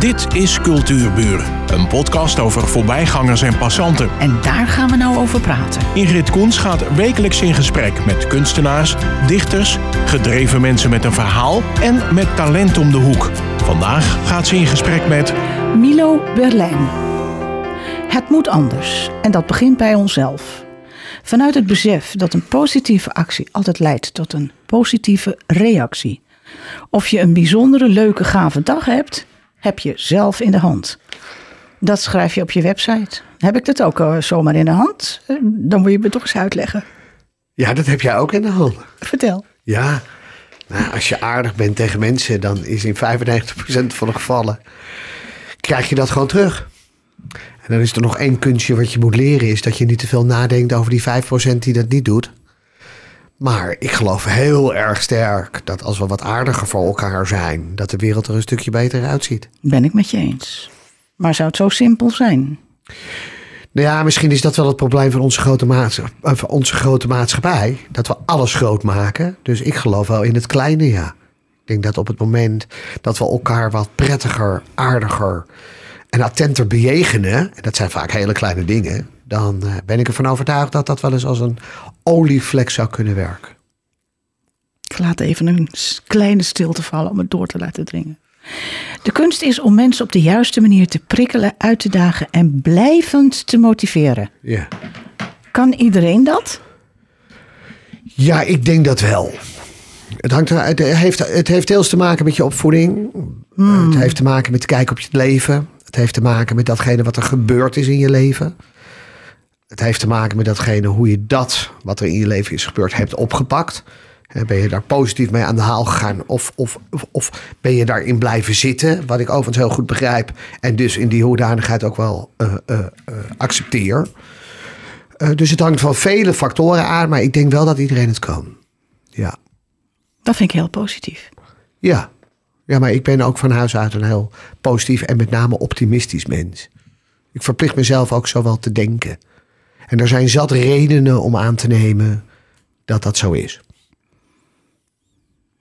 Dit is Cultuurburen, een podcast over voorbijgangers en passanten. En daar gaan we nou over praten. Ingrid Koens gaat wekelijks in gesprek met kunstenaars, dichters, gedreven mensen met een verhaal en met talent om de hoek. Vandaag gaat ze in gesprek met Milo Berlijn. Het moet anders en dat begint bij onszelf. Vanuit het besef dat een positieve actie altijd leidt tot een positieve reactie. Of je een bijzondere, leuke, gave dag hebt, heb je zelf in de hand. Dat schrijf je op je website. Heb ik dat ook uh, zomaar in de hand? Uh, dan moet je me toch eens uitleggen. Ja, dat heb jij ook in de hand. Vertel. Ja, nou, als je aardig bent tegen mensen, dan is in 95% van de gevallen krijg je dat gewoon terug. En dan is er nog één kunstje wat je moet leren, is dat je niet te veel nadenkt over die 5% die dat niet doet. Maar ik geloof heel erg sterk dat als we wat aardiger voor elkaar zijn, dat de wereld er een stukje beter uitziet. Ben ik met je eens. Maar zou het zo simpel zijn? Nou ja, misschien is dat wel het probleem van onze grote, maatschappij, van onze grote maatschappij. Dat we alles groot maken. Dus ik geloof wel in het kleine, ja. Ik denk dat op het moment dat we elkaar wat prettiger, aardiger en attenter bejegenen, en dat zijn vaak hele kleine dingen, dan uh, ben ik ervan overtuigd dat dat wel eens als een olievlek zou kunnen werken. Ik laat even een kleine stilte vallen om het door te laten dringen. De kunst is om mensen op de juiste manier te prikkelen, uit te dagen en blijvend te motiveren. Ja. Kan iedereen dat? Ja, ik denk dat wel. Het, hangt er, het, heeft, het heeft deels te maken met je opvoeding. Hmm. Het heeft te maken met kijken op je leven. Het heeft te maken met datgene wat er gebeurd is in je leven. Het heeft te maken met datgene hoe je dat wat er in je leven is gebeurd hebt opgepakt. Ben je daar positief mee aan de haal gegaan? Of, of, of ben je daarin blijven zitten? Wat ik overigens heel goed begrijp. En dus in die hoedanigheid ook wel uh, uh, uh, accepteer. dus het hangt van vele factoren aan. Maar ik denk wel dat iedereen het kan. Ja. Dat vind ik heel positief. Ja. Ja, maar ik ben ook van huis uit een heel positief en met name optimistisch mens. Ik verplicht mezelf ook zo wel te denken. En er zijn zat redenen om aan te nemen dat dat zo is.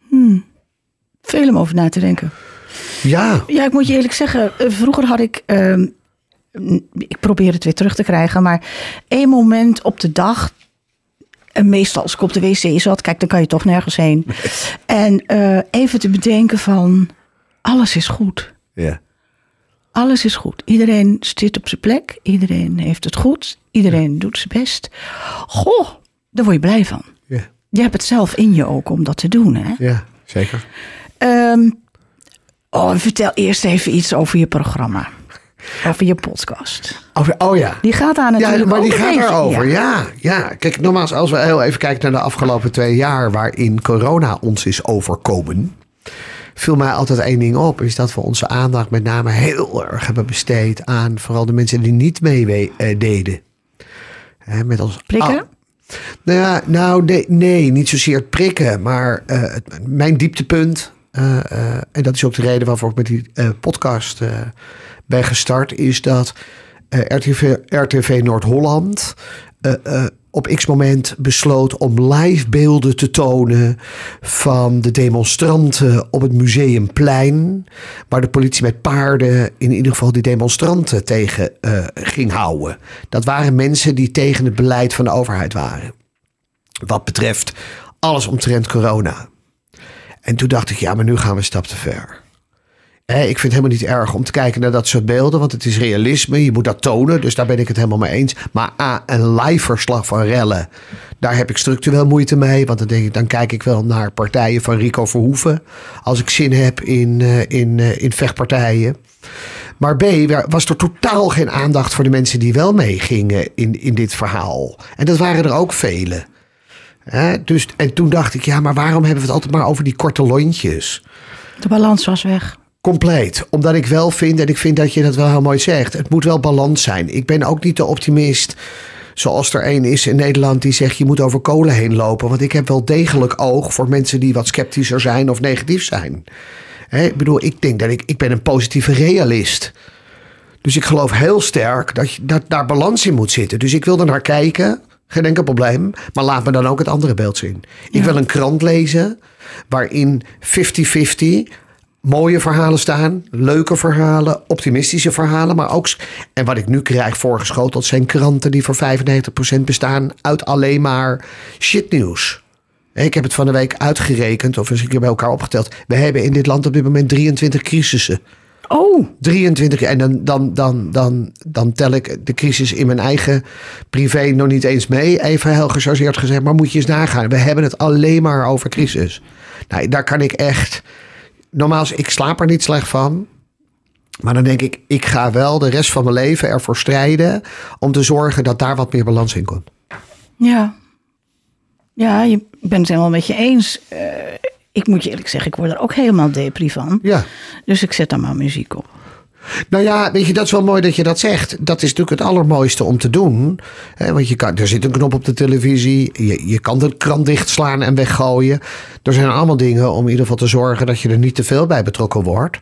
Hmm. Veel om over na te denken. Ja. Ja, ik moet je eerlijk zeggen, eh, vroeger had ik. Uh, ik probeer het weer terug te krijgen, maar één moment op de dag. En meestal als ik op de wc zat, kijk, dan kan je toch nergens heen. En uh, even te bedenken van, alles is goed. Ja. Alles is goed. Iedereen zit op zijn plek. Iedereen heeft het goed. Iedereen ja. doet zijn best. Goh, daar word je blij van. Ja. Je hebt het zelf in je ook om dat te doen, hè? Ja, zeker. Um, oh, vertel eerst even iets over je programma. Over je podcast. Over, oh ja. Die gaat aan natuurlijk Ja, maar die gaat erover. ja. Ja. ja, Kijk, nogmaals, als we heel even kijken naar de afgelopen twee jaar... waarin corona ons is overkomen... viel mij altijd één ding op. Is dat we onze aandacht met name heel erg hebben besteed... aan vooral de mensen die niet mee uh, deden. Hè, met ons, Prikken? Nou ja, nou nee, nee, niet zozeer het prikken, maar uh, het, mijn dieptepunt, uh, uh, en dat is ook de reden waarvoor ik met die podcast ben gestart, is dat RTV, RTV Noord-Holland op x moment besloot om live beelden te tonen van de demonstranten op het Museumplein, waar de politie met paarden in ieder geval die demonstranten tegen uh, ging houden. Dat waren mensen die tegen het beleid van de overheid waren. Wat betreft alles omtrent corona. En toen dacht ik, ja, maar nu gaan we een stap te ver. Ik vind het helemaal niet erg om te kijken naar dat soort beelden, want het is realisme. Je moet dat tonen, dus daar ben ik het helemaal mee eens. Maar A, een live verslag van rellen, daar heb ik structureel moeite mee. Want dan denk ik, dan kijk ik wel naar partijen van Rico Verhoeven. Als ik zin heb in, in, in vechtpartijen. Maar B, was er totaal geen aandacht voor de mensen die wel meegingen in, in dit verhaal. En dat waren er ook vele. He, dus, en toen dacht ik, ja, maar waarom hebben we het altijd maar over die korte lontjes? De balans was weg. Compleet. Omdat ik wel vind, en ik vind dat je dat wel heel mooi zegt, het moet wel balans zijn. Ik ben ook niet de optimist zoals er een is in Nederland die zegt je moet over kolen heen lopen. Want ik heb wel degelijk oog voor mensen die wat sceptischer zijn of negatief zijn. Ik bedoel, ik denk dat ik, ik ben een positieve realist. Dus ik geloof heel sterk dat, je, dat daar balans in moet zitten. Dus ik wil er naar kijken. Geen enkel probleem. Maar laat me dan ook het andere beeld zien. Ik wil een krant lezen waarin 50-50 mooie verhalen staan. Leuke verhalen, optimistische verhalen. Maar ook, en wat ik nu krijg voorgeschoteld, zijn kranten die voor 95% bestaan uit alleen maar shitnieuws. Ik heb het van de week uitgerekend, of eens een keer bij elkaar opgeteld. We hebben in dit land op dit moment 23 crisissen. Oh, 23. En dan, dan, dan, dan, dan tel ik de crisis in mijn eigen privé nog niet eens mee. Even heel gechargeerd gezegd. Maar moet je eens nagaan. We hebben het alleen maar over crisis. Nou, daar kan ik echt. Normaal, ik slaap er niet slecht van. Maar dan denk ik, ik ga wel de rest van mijn leven ervoor strijden. om te zorgen dat daar wat meer balans in komt. ja. Ja, je ik ben het helemaal met je eens. Eh, ik moet je eerlijk zeggen, ik word er ook helemaal depri van. Ja. Dus ik zet dan maar muziek op. Nou ja, weet je, dat is wel mooi dat je dat zegt. Dat is natuurlijk het allermooiste om te doen. Hè, want je kan, er zit een knop op de televisie. Je, je kan de krant dichtslaan en weggooien. Er zijn allemaal dingen om in ieder geval te zorgen dat je er niet te veel bij betrokken wordt.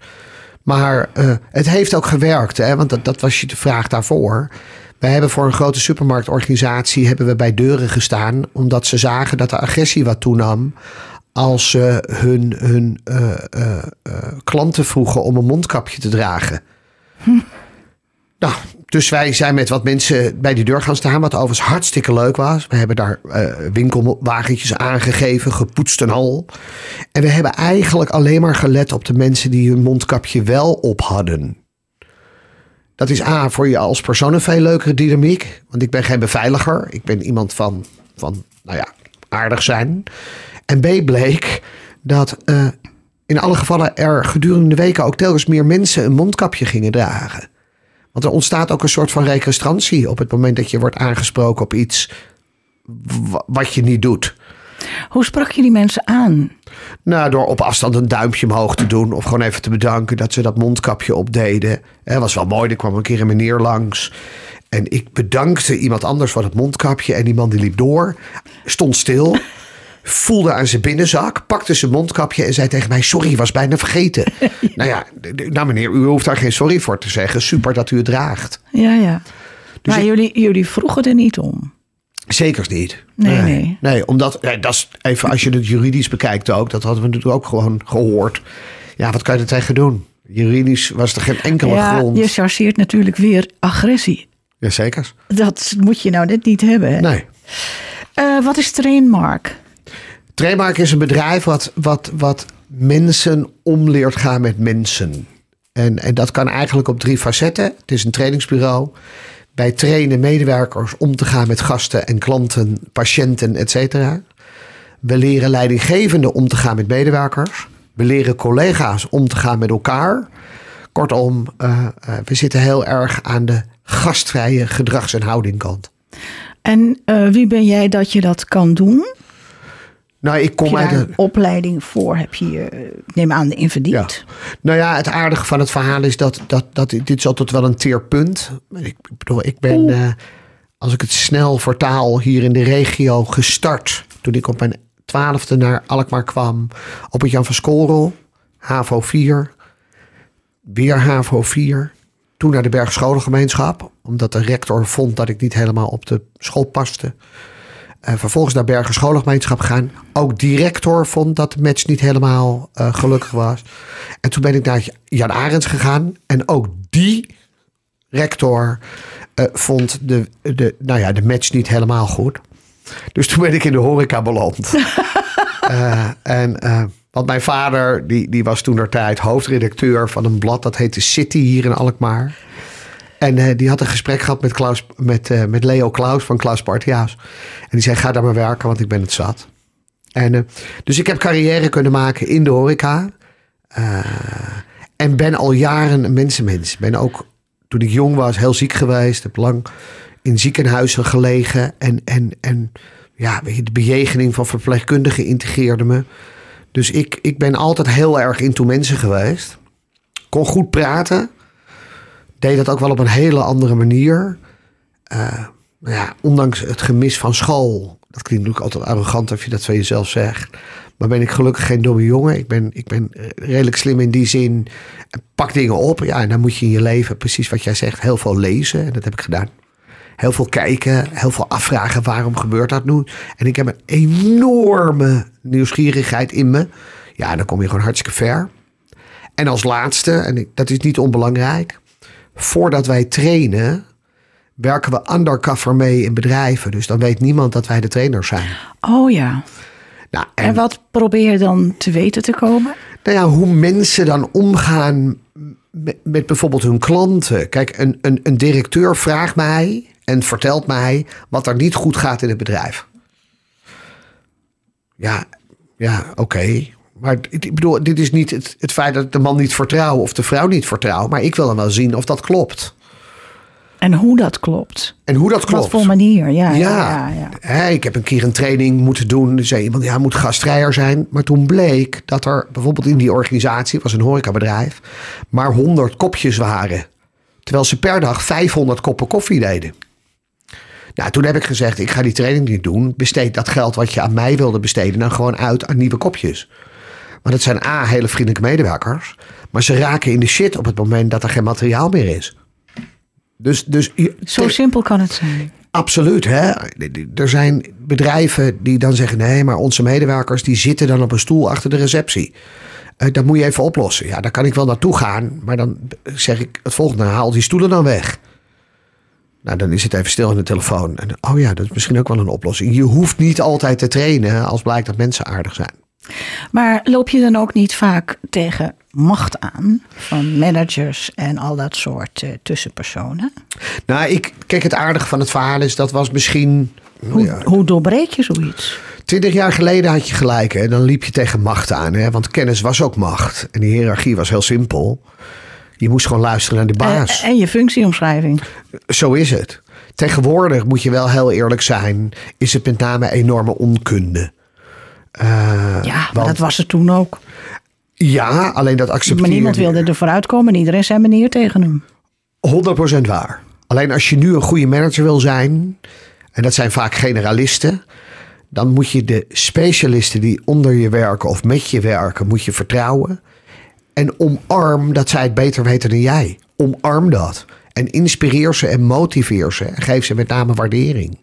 Maar eh, het heeft ook gewerkt, hè, want dat, dat was je de vraag daarvoor. Wij hebben voor een grote supermarktorganisatie hebben we bij deuren gestaan, omdat ze zagen dat de agressie wat toenam als ze hun, hun eh, eh, eh, klanten vroegen om een mondkapje te dragen. Nou, dus wij zijn met wat mensen bij die deur gaan staan, wat overigens hartstikke leuk was. We hebben daar winkelwagentjes aangegeven, gepoetst en al. En we hebben eigenlijk alleen maar gelet op de mensen die hun mondkapje wel op hadden. Dat is A, voor je als persoon een veel leukere dynamiek. Want ik ben geen beveiliger. Ik ben iemand van, van nou ja, aardig zijn. En B, bleek dat eh, in alle gevallen er gedurende de weken ook telkens meer mensen een mondkapje gingen dragen. Want er ontstaat ook een soort van recrestrantie op het moment dat je wordt aangesproken op iets wa- wat je niet doet. Hoe sprak je die mensen aan? Nou, door op afstand een duimpje omhoog te doen. Of gewoon even te bedanken dat ze dat mondkapje opdeden. Het was wel mooi. Er kwam een keer een meneer langs. En ik bedankte iemand anders voor het mondkapje. En die man die liep door. Stond stil. Voelde aan zijn binnenzak. Pakte zijn mondkapje en zei tegen mij... Sorry, was bijna vergeten. nou ja, nou meneer, u hoeft daar geen sorry voor te zeggen. Super dat u het draagt. Ja, ja. Dus maar ik- jullie, jullie vroegen er niet om. Zekers niet. Nee, nee. Nee, omdat, nee, dat is even als je het juridisch bekijkt ook, dat hadden we natuurlijk ook gewoon gehoord. Ja, wat kan je er tegen doen? Juridisch was er geen enkele ja, grond. je chargeert natuurlijk weer agressie. Ja, zeker. Dat moet je nou net niet hebben. Hè? Nee. Eh, wat is Trainmark? Trainmark is een bedrijf wat, wat, wat mensen omleert gaan met mensen. En, en dat kan eigenlijk op drie facetten. Het is een trainingsbureau. Wij trainen medewerkers om te gaan met gasten en klanten, patiënten, et cetera. We leren leidinggevenden om te gaan met medewerkers. We leren collega's om te gaan met elkaar. Kortom, eh, eh, we zitten heel erg aan de gastvrije gedrags- en houdingkant. En eh, wie ben jij dat je dat kan doen? Nou, ik kom Heb je daar een, een opleiding voor? Heb je, eh, ik neem aan, in verdiend? Nou ja, het aardige van het verhaal is dat, dat, dat dit is altijd wel een teerpunt. Ik bedoel, ik ben, eh, als ik het snel vertaal, hier in de regio gestart. Toen ik op mijn twaalfde naar Alkmaar kwam. Op het Jan van Skolrol, HAVO 4. Weer HAVO 4. Toen naar de Bergscholengemeenschap. Omdat de rector vond dat ik niet helemaal op de school paste. Eh, vervolgens naar Bergen Scholengemeenschap gaan. Ook die rector vond dat de match niet helemaal eh, gelukkig was. En toen ben ik naar Jan Arends gegaan. En ook die rector eh, vond de, de, nou ja, de match niet helemaal goed. Dus toen ben ik in de horeca beland. En, want mijn vader, die, die was toen der tijd hoofdredacteur van een blad. Dat heette City hier in Alkmaar. En eh, die had een gesprek gehad met, Klaus, met, eh, met Leo Klaus van Klaus Parthiaus. En die zei, ga daar maar werken, want ik ben het zat. En, eh, dus ik heb carrière kunnen maken in de horeca. En ben al jaren een mensenmens. Ben ook, toen ik jong was, heel ziek geweest. Heb lang in ziekenhuizen gelegen. En, en, en ja, de bejegening van verpleegkundigen integreerde me. Dus ik, ik ben altijd heel erg into mensen geweest. Kon goed praten. Deed dat ook wel op een hele andere manier. Eh, nou ja, ondanks het gemis van school. Dat klinkt natuurlijk altijd arrogant als je dat van jezelf zegt. Maar ben ik gelukkig geen domme jongen. Ik ben, ik ben redelijk slim in die zin. Pak dingen op. Ja, en dan moet je in je leven, precies wat jij zegt, heel veel lezen. En dat heb ik gedaan. Heel veel kijken, heel veel afvragen waarom gebeurt dat nu. En ik heb een enorme nieuwsgierigheid in me. Ja, dan kom je gewoon hartstikke ver. En als laatste, en dat is niet onbelangrijk, voordat wij trainen, werken we undercover mee in bedrijven. Dus dan weet niemand dat wij de trainers zijn. Oh ja. Nou, En en wat probeer je dan te weten te komen? nou ja, hoe mensen dan omgaan met, met bijvoorbeeld hun klanten. Kijk, een, een, een directeur vraagt mij en vertelt mij wat er niet goed gaat in het bedrijf. Ja, ja oké. Maar ik ik bedoel, dit is niet het, het feit dat ik de man niet vertrouw of de vrouw niet vertrouw. Maar ik wil dan wel zien of dat klopt. En hoe dat klopt. En hoe dat Op klopt. wat voor manier. Ja, ja, Ja, ja, ja. Hè, ik heb een keer een training moeten doen. Er zei iemand, ja, moet gastvrijer zijn. Maar toen bleek dat er bijvoorbeeld in die organisatie, het was een horecabedrijf, maar 100 kopjes waren. Terwijl ze per dag 500 koppen koffie deden. Nou, toen heb ik gezegd, ik ga die training niet doen. Besteed dat geld wat je aan mij wilde besteden dan gewoon uit aan nieuwe kopjes. Want het zijn A, hele vriendelijke medewerkers. Maar ze raken in de shit op het moment dat er geen materiaal meer is. Dus, dus Zo simpel kan het zijn. Absoluut. Hè? Er zijn bedrijven die dan zeggen: nee, maar onze medewerkers die zitten dan op een stoel achter de receptie. Eh, dat moet je even oplossen. Ja, daar kan ik wel naartoe gaan. Maar dan zeg ik het volgende: haal die stoelen dan weg. Nou, dan is het even stil in de telefoon. En, oh ja, dat is misschien ook wel een oplossing. Je hoeft niet altijd te trainen als blijkt dat mensen aardig zijn. Maar loop je dan ook niet vaak tegen macht aan van managers en al dat soort eh, tussenpersonen? Nou, ik, kijk, het aardige van het verhaal is dat was misschien. nou Hoe, ja, hoe doorbreek je zoiets? Twintig jaar geleden had je gelijk. Hè? Dan liep je tegen macht aan. Hè? Want kennis was ook macht. En die hiërarchie was heel simpel. Je moest gewoon luisteren naar de baas. Eh, en je functieomschrijving. Zo is het. Tegenwoordig moet je wel heel eerlijk zijn. Is het met name enorme onkunde. Eh, Ja, maar want- dat was het toen ook. Ja, alleen dat accepteer Maar niemand wilde er vooruit komen. en Iedereen zijn manier tegen hem. 100% waar. Alleen als je nu een goede manager wil zijn, en dat zijn vaak generalisten, dan moet je de specialisten die onder je werken of met je werken, moet je vertrouwen. En omarm dat zij het beter weten dan jij. Omarm dat. En inspireer ze en motiveer ze. En geef ze met name waardering.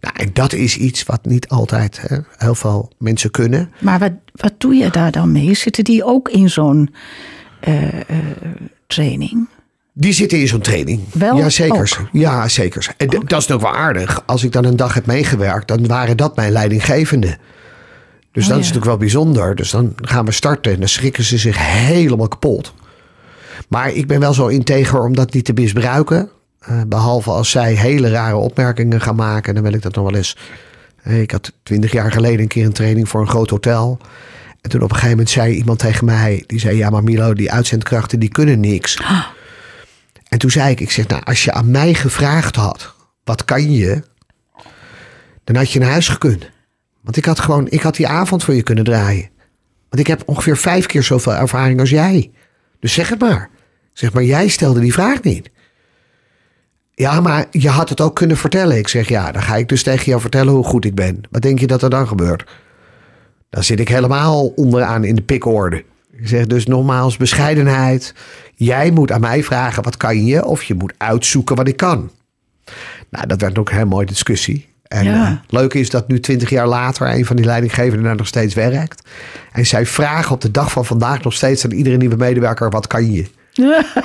Nou, en dat is iets wat niet altijd hè, heel veel mensen kunnen. Maar wat, wat doe je daar dan mee? Zitten die ook in zo'n eh, eh, training? Die zitten in zo'n training. Wel ja, zeker. ook? Ja, zeker. En dat is ook wel aardig. Als ik dan een dag heb meegewerkt, dan waren dat mijn leidinggevenden. Dus Oh, dat is natuurlijk wel bijzonder. Dus dan gaan we starten en dan schrikken ze zich helemaal kapot. Maar ik ben wel zo integer om dat niet te misbruiken. Eh, behalve als zij hele rare opmerkingen gaan maken. Dan wil ik dat nog wel eens. Eh, Ik had twintig jaar geleden een keer een training voor een groot hotel. En toen op een gegeven moment zei iemand tegen mij. Die zei, ja maar Milo, die uitzendkrachten die kunnen niks. En toen zei ik, ik zeg, nou, als je aan mij gevraagd had, wat kan je? Dan had je naar huis gekund. Want ik had gewoon, ik had die avond voor je kunnen draaien. Want ik heb ongeveer vijf keer zoveel ervaring als jij. Dus zeg het maar. Zeg, maar jij stelde die vraag niet. Ja, maar je had het ook kunnen vertellen. Ik zeg, ja, dan ga ik dus tegen jou vertellen hoe goed ik ben. Wat denk je dat er dan gebeurt? Dan zit ik helemaal onderaan in de pikorde. Ik zeg dus nogmaals, bescheidenheid. Jij moet aan mij vragen, wat kan je? Of je moet uitzoeken wat ik kan. Nou, dat werd ook een hele mooie discussie. En Ja. eh, leuk is dat nu twintig jaar later een van die leidinggevenden daar nog steeds werkt. En zij vragen op de dag van vandaag nog steeds aan iedere nieuwe medewerker, wat kan je?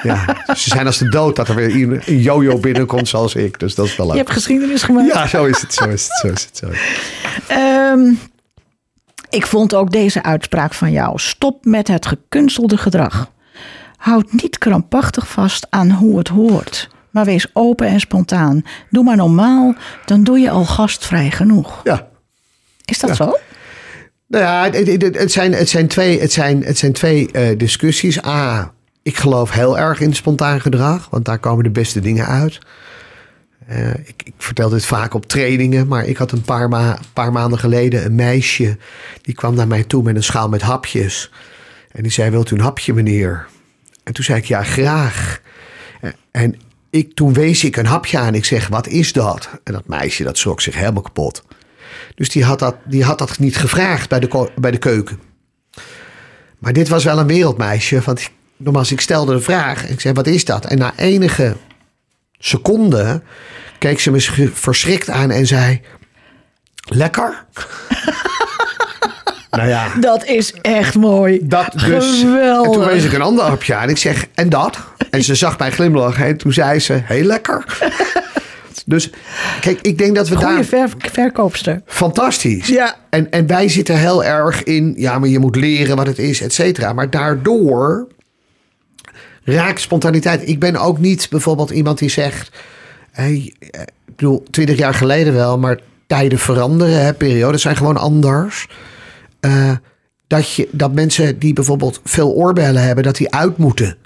Ja, ze zijn als de dood dat er weer een jojo binnenkomt zoals ik. Dus dat is wel Je leuk. hebt geschiedenis gemaakt. Ja, zo is het, zo is het, zo is het. Zo is het. Ehm, ik vond ook deze uitspraak van jou. Stop met het gekunstelde gedrag. Houd niet krampachtig vast aan hoe het hoort. Maar wees open en spontaan. Doe maar normaal, dan doe je al gastvrij genoeg. Ja. Is dat zo? Nou ja, het, het- het- het zijn, het zijn twee, het zijn, het zijn twee eh, discussies. A, ik geloof heel erg in spontaan gedrag, want daar komen de beste dingen uit. Eh, ik, ik vertel dit vaak op trainingen, maar ik had een paar, paar maanden geleden een meisje. Die kwam naar mij toe met een schaal met hapjes. En die zei, wilt u een hapje meneer? En toen zei ik, ja graag. Eh, En ik, toen wees ik een hapje aan. Ik zeg, wat is dat? En dat meisje, dat schrok zich helemaal kapot. Dus die had dat, die had dat niet gevraagd bij de, bij de keuken. Maar dit was wel een wereldmeisje. Want ik, nogmaals, ik stelde de vraag. Ik zei, wat is dat? En na enige seconden keek ze me sch- verschrikt aan en zei... Lekker? Nou ja. Dat is echt mooi. Dat dus. Geweldig. En toen wees ik een ander hapje aan. Ik zeg, en dat? En ze zag mij glimlachen. En toen zei ze, heel lekker. Dus kijk, ik denk dat we Goeie daar... ver- verkoopster. Fantastisch. Ja. En, en wij zitten heel erg in, ja, maar je moet leren wat het is, et cetera. Maar daardoor raakt spontaniteit. Ik ben ook niet bijvoorbeeld iemand die zegt, hey, eh, ik bedoel, twintig jaar geleden wel, maar tijden veranderen, hè, periodes zijn gewoon anders. Eh, dat, je, dat mensen die bijvoorbeeld veel oorbellen hebben, dat die uit moeten.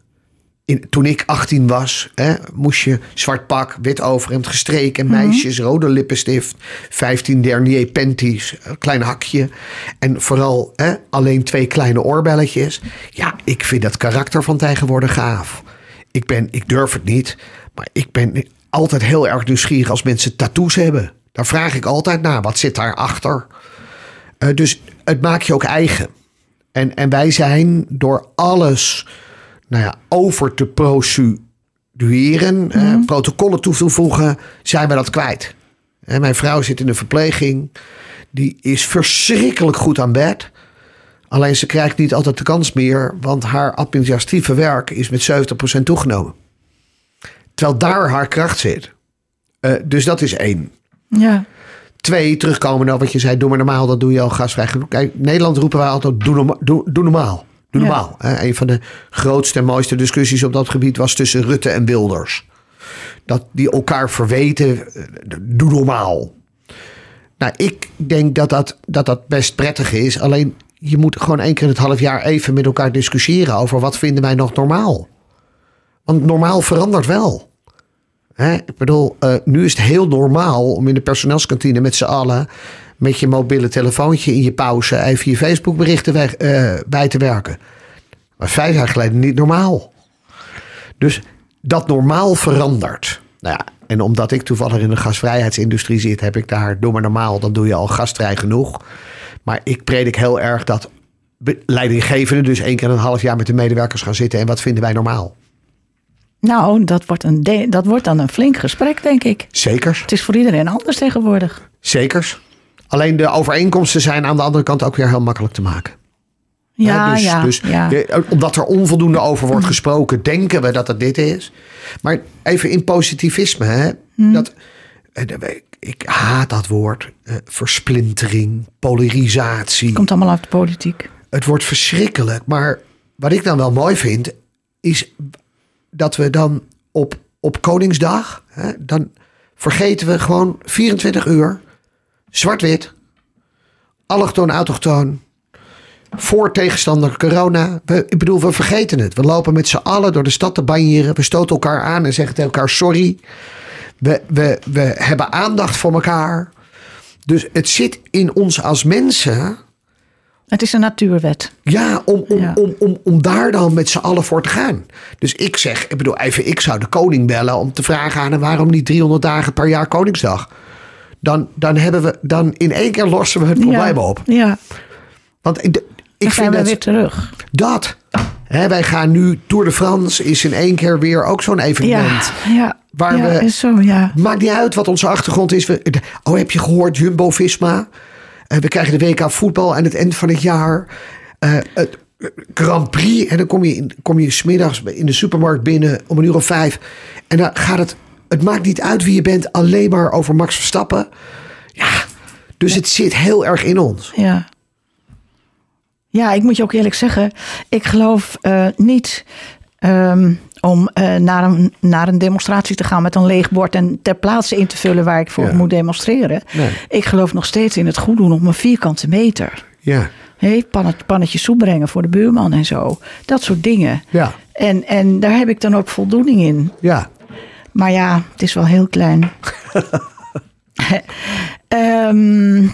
In, toen ik 18 was, hè, moest je zwart pak, wit overhemd, gestreken, meisjes, rode lippenstift, 15 dernier panties, een klein hakje. En vooral hè, alleen twee kleine oorbelletjes. Ja, ik vind dat karakter van tegenwoordig gaaf. Ik, ben, ik durf het niet, maar ik ben altijd heel erg nieuwsgierig als mensen tattoos hebben. Daar vraag ik altijd naar, wat zit daarachter? Eh dus het maakt je ook eigen. En, en wij zijn door alles nou ja, over te procedureren, eh, protocollen toe te voegen, zijn we dat kwijt. En mijn vrouw zit in de verpleging. Die is verschrikkelijk goed aan bed. Alleen ze krijgt niet altijd de kans meer, want haar administratieve werk is met 70% toegenomen. Terwijl daar haar kracht zit. Eh, dus dat is één. Ja. Twee, terugkomen naar wat je zei, doe maar normaal, dat doe je al gasvrij genoeg. Kijk, Nederland roepen wij altijd, doe, norma- doe, doe normaal. Doe Ja. normaal. Hè, een van de grootste en mooiste discussies op dat gebied was tussen Rutte en Wilders. Dat die elkaar verweten, eh, doe normaal. Nou, ik denk dat dat, dat dat best prettig is. Alleen, je moet gewoon één keer in het half jaar even met elkaar discussiëren over wat vinden wij nog normaal. Want normaal verandert wel. Hè? Ik bedoel, eh, nu is het heel normaal om in de personeelskantine met z'n allen met je mobiele telefoontje in je pauze even je Facebook berichten weg, eh, bij te werken. Maar vijf jaar geleden niet normaal. Dus dat normaal verandert. Nou ja, en omdat ik toevallig in de gasvrijheidsindustrie zit, heb ik daar, doe maar normaal, dan doe je al gastvrij genoeg. Maar ik predik heel erg dat leidinggevenden dus één keer een half jaar met de medewerkers gaan zitten. En wat vinden wij normaal? Nou, dat wordt, een dat wordt dan een flink gesprek, denk ik. Zekers. Het is voor iedereen anders tegenwoordig. Zekers. Alleen de overeenkomsten zijn aan de andere kant ook weer heel makkelijk te maken. Ja, dus, ja, dus ja. omdat er onvoldoende over wordt gesproken, denken we dat het dit is. Maar even in positivisme, hè, Hm. dat, eh, ik, ik haat dat woord, eh, versplintering, polarisatie. Komt allemaal uit de politiek. Het wordt verschrikkelijk. Maar wat ik dan wel mooi vind, is dat we dan op, op Koningsdag, hè, dan vergeten we gewoon 24 uur, zwart-wit, allochtoon, autochtoon, voor tegenstander corona. We, ik bedoel, we vergeten het. We lopen met z'n allen door de stad te banjeren. We stoten elkaar aan en zeggen tegen elkaar sorry. We, we, we hebben aandacht voor elkaar. Dus het zit in ons als mensen Het is een natuurwet. ja, om, om, Ja. Om, om, om daar dan met z'n allen voor te gaan. Dus ik zeg, ik bedoel, even, ik zou de koning bellen om te vragen aan hem waarom niet 300 dagen per jaar Koningsdag. Dan, dan hebben we, dan in één keer lossen we het probleem ja. op. Ja, Want ik, ik vind we dat, weer terug. dat hè, wij gaan nu Tour de France is in één keer weer ook zo'n evenement. ja. Waar ja, we- is zo, ja. Maakt niet uit wat onze achtergrond is. We, oh, heb je gehoord, Jumbo-Visma? Eh, we krijgen de WK voetbal aan het eind van het jaar. Eh, het Grand Prix. En dan kom je, in, kom je smiddags in de supermarkt binnen om een uur of vijf. En dan gaat het... Het maakt niet uit wie je bent. Alleen maar over Max Verstappen. Ja, dus het zit heel erg in ons. Ja. Ja, ik moet je ook eerlijk zeggen, ik geloof eh, niet ehm, om eh, naar, een, naar een demonstratie te gaan met een leeg bord en ter plaatse in te vullen waar ik voor Ja. moet demonstreren. Nee. Ik geloof nog steeds in het goed doen op een vierkante meter. Ja, Hey, pannet, pannetje soep brengen voor de buurman en zo. Dat soort dingen. ja, En, en daar heb ik dan ook voldoening in. ja. Maar ja, het is wel heel klein. Ehm,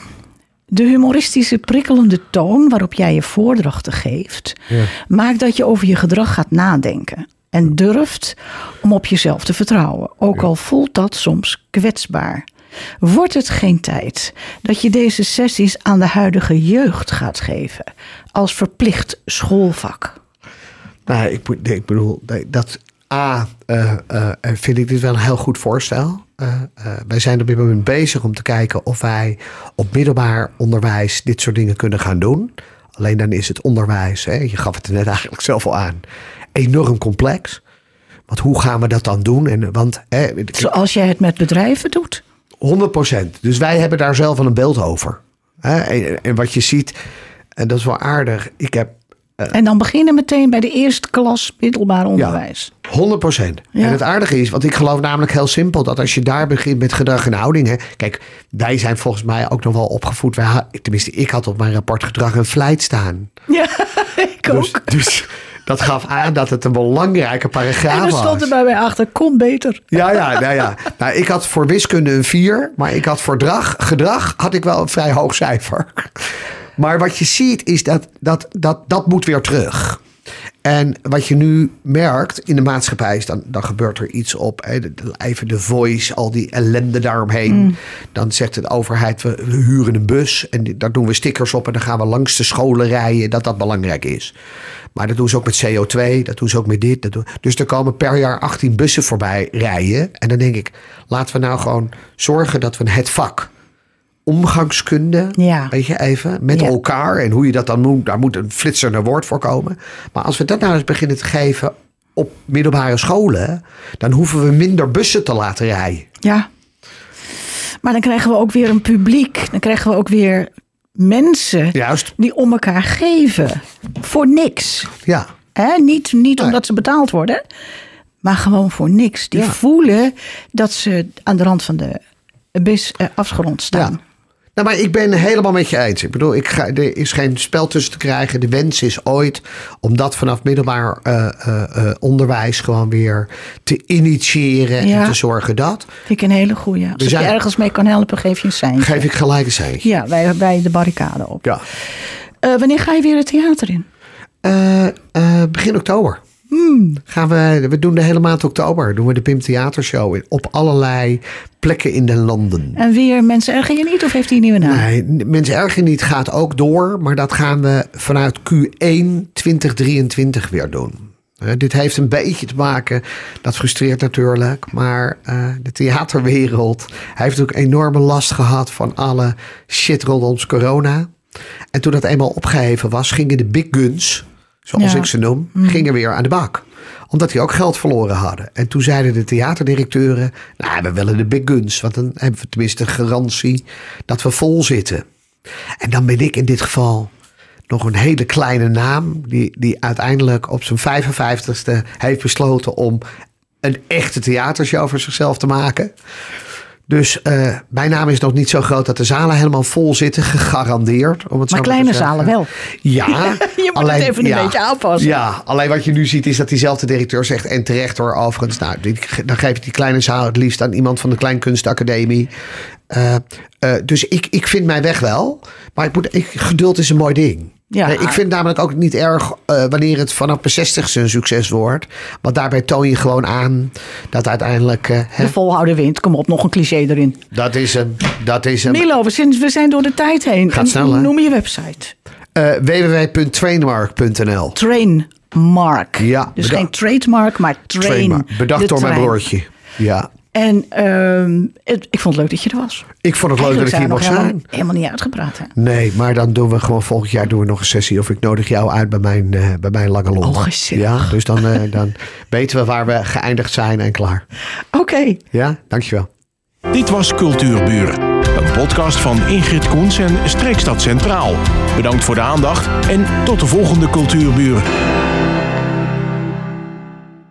de humoristische prikkelende toon waarop jij je voordrachten geeft, maakt dat je over je gedrag gaat nadenken. En durft om op jezelf te vertrouwen. Ook al voelt dat soms kwetsbaar. Wordt het geen tijd dat je deze sessies aan de huidige jeugd gaat geven? Als verplicht schoolvak. Nou, ik, ik bedoel, dat A, eh, eh, vind ik dit wel een heel goed voorstel. Eh, wij zijn op dit moment bezig om te kijken of wij op middelbaar onderwijs dit soort dingen kunnen gaan doen. Alleen dan is het onderwijs, hè, je gaf het er net eigenlijk zelf al aan, enorm complex. Want hoe gaan we dat dan doen? En, want, hè, Zoals jij het met bedrijven doet. 100%. Dus wij hebben daar zelf al een beeld over. Hè? En, en wat je ziet, en dat is wel aardig. Ik heb En dan beginnen meteen bij de eerste klas middelbaar onderwijs. 100%. Ja. En het aardige is, want ik geloof namelijk heel simpel dat als je daar begint met gedrag en houding. Hè, kijk, wij zijn volgens mij ook nog wel opgevoed. Wij, tenminste, ik had op mijn rapport gedrag en vlijt staan. Ja, ik ook. Dus, dus dat gaf aan dat het een belangrijke en paragraaf er was. stond er bij mij achter, kom beter. Ja, ja, nou ja. Nou, ik had voor wiskunde een 4, maar ik had voor drag, gedrag had ik wel een vrij hoog cijfer. Maar wat je ziet is dat dat, dat, dat moet weer terug. En wat je nu merkt in de maatschappij is, dan, dan gebeurt er iets op. Hè, even de voice, al die ellende daaromheen. Dan zegt de overheid, we, we huren een bus en daar doen we stickers op en dan gaan we langs de scholen rijden, dat dat belangrijk is. Maar dat doen ze ook met CO2, dat doen ze ook met dit. Dat doen, dus er komen per jaar 18 bussen voorbij rijden. En dan denk ik, laten we nou gewoon zorgen dat we het vak omgangskunde, Ja. weet je even, met Ja. elkaar en hoe je dat dan moet, daar moet een flitsender woord voor komen. Maar als we dat nou eens beginnen te geven op middelbare scholen, dan hoeven we minder bussen te laten rijden. Ja. Maar dan krijgen we ook weer een publiek. Dan krijgen we ook weer mensen Juist, die om elkaar geven. Voor niks. ja. Hè? Niet, niet Nee. omdat ze betaald worden, maar gewoon voor niks. Die Ja. voelen dat ze aan de rand van de bus eh, afgerond staan. Ja. Nou, maar ik ben helemaal met je eens. Ik bedoel, ik ga, er is geen spel tussen te krijgen. De wens is ooit om dat vanaf middelbaar eh, eh, eh, onderwijs gewoon weer te initiëren Ja. en te zorgen dat. Vind ik een hele goeie. Als zijn- je ergens mee kan helpen, geef je een seintje. Geef ik gelijk een seintje. Ja, wij, wij de barricade op. Ja. Wanneer ga je weer het theater in? Begin oktober. Gaan we, we doen de hele maand oktober. Doen we de Pim Theatershow op allerlei plekken in de landen. En weer mensen erger je niet of heeft hij een nieuwe naam? Nee, mensen erger niet gaat ook door, maar dat gaan we vanuit Q1 2023 weer doen. Dit heeft een beetje te maken, dat frustreert natuurlijk, maar eh, de theaterwereld heeft ook enorme last gehad van alle shit rondom corona. En toen dat eenmaal opgeheven was, gingen de big guns, zoals Ja. ik ze noem, gingen weer aan de bak. Omdat die ook geld verloren hadden. En toen zeiden de theaterdirecteuren, nou we willen de big guns, want dan hebben we tenminste garantie dat we vol zitten. En dan ben ik in dit geval nog een hele kleine naam. Die, die uiteindelijk op zijn 55ste heeft besloten om een echte theatershow voor zichzelf te maken. Dus eh, mijn naam is nog niet zo groot dat de zalen helemaal vol zitten, gegarandeerd. Om het maar kleine zalen wel. Ja, Je moet het even een beetje aanpassen. Ja, alleen wat je nu ziet is dat diezelfde directeur zegt, en terecht hoor overigens, nou, die- dan geef ik die kleine zaal het liefst aan iemand van de Kleinkunstacademie. Eh, dus ik, ik vind mijn weg wel, maar ik moet, ik, geduld is een mooi ding. Ja. Eh, ik vind namelijk ook niet erg eh, wanneer het vanaf mijn 60 een succes wordt. Want daarbij toon je gewoon aan dat uiteindelijk. eh, hè, De volhouden wind. Kom op, nog een cliché erin. dat is hem. Dat is hem. Milo, we zijn, we zijn door de tijd heen. Gaat En snel, hè? Noem je website. Eh, www.trainmark.nl. Trainmark. Ja, dus geen trademark, maar train. Bedacht door mijn broertje. Ja. En ehm, het- ik vond het leuk dat je er was. Ik vond het leuk dat ik hier mocht zijn helemaal, helemaal niet uitgepraat. Hè? Nee, maar dan doen we gewoon volgend jaar doen we nog een sessie. Of ik nodig jou uit bij mijn, eh, bij mijn lange lol. Oh, gezellig. Ja, dus dan, eh, dan weten we waar we geëindigd zijn en klaar. Oké. Ja, dankjewel. Dit was Cultuurburen, een podcast van Ingrid Koens en Streekstad Centraal. Bedankt voor de aandacht en tot de volgende Cultuurburen.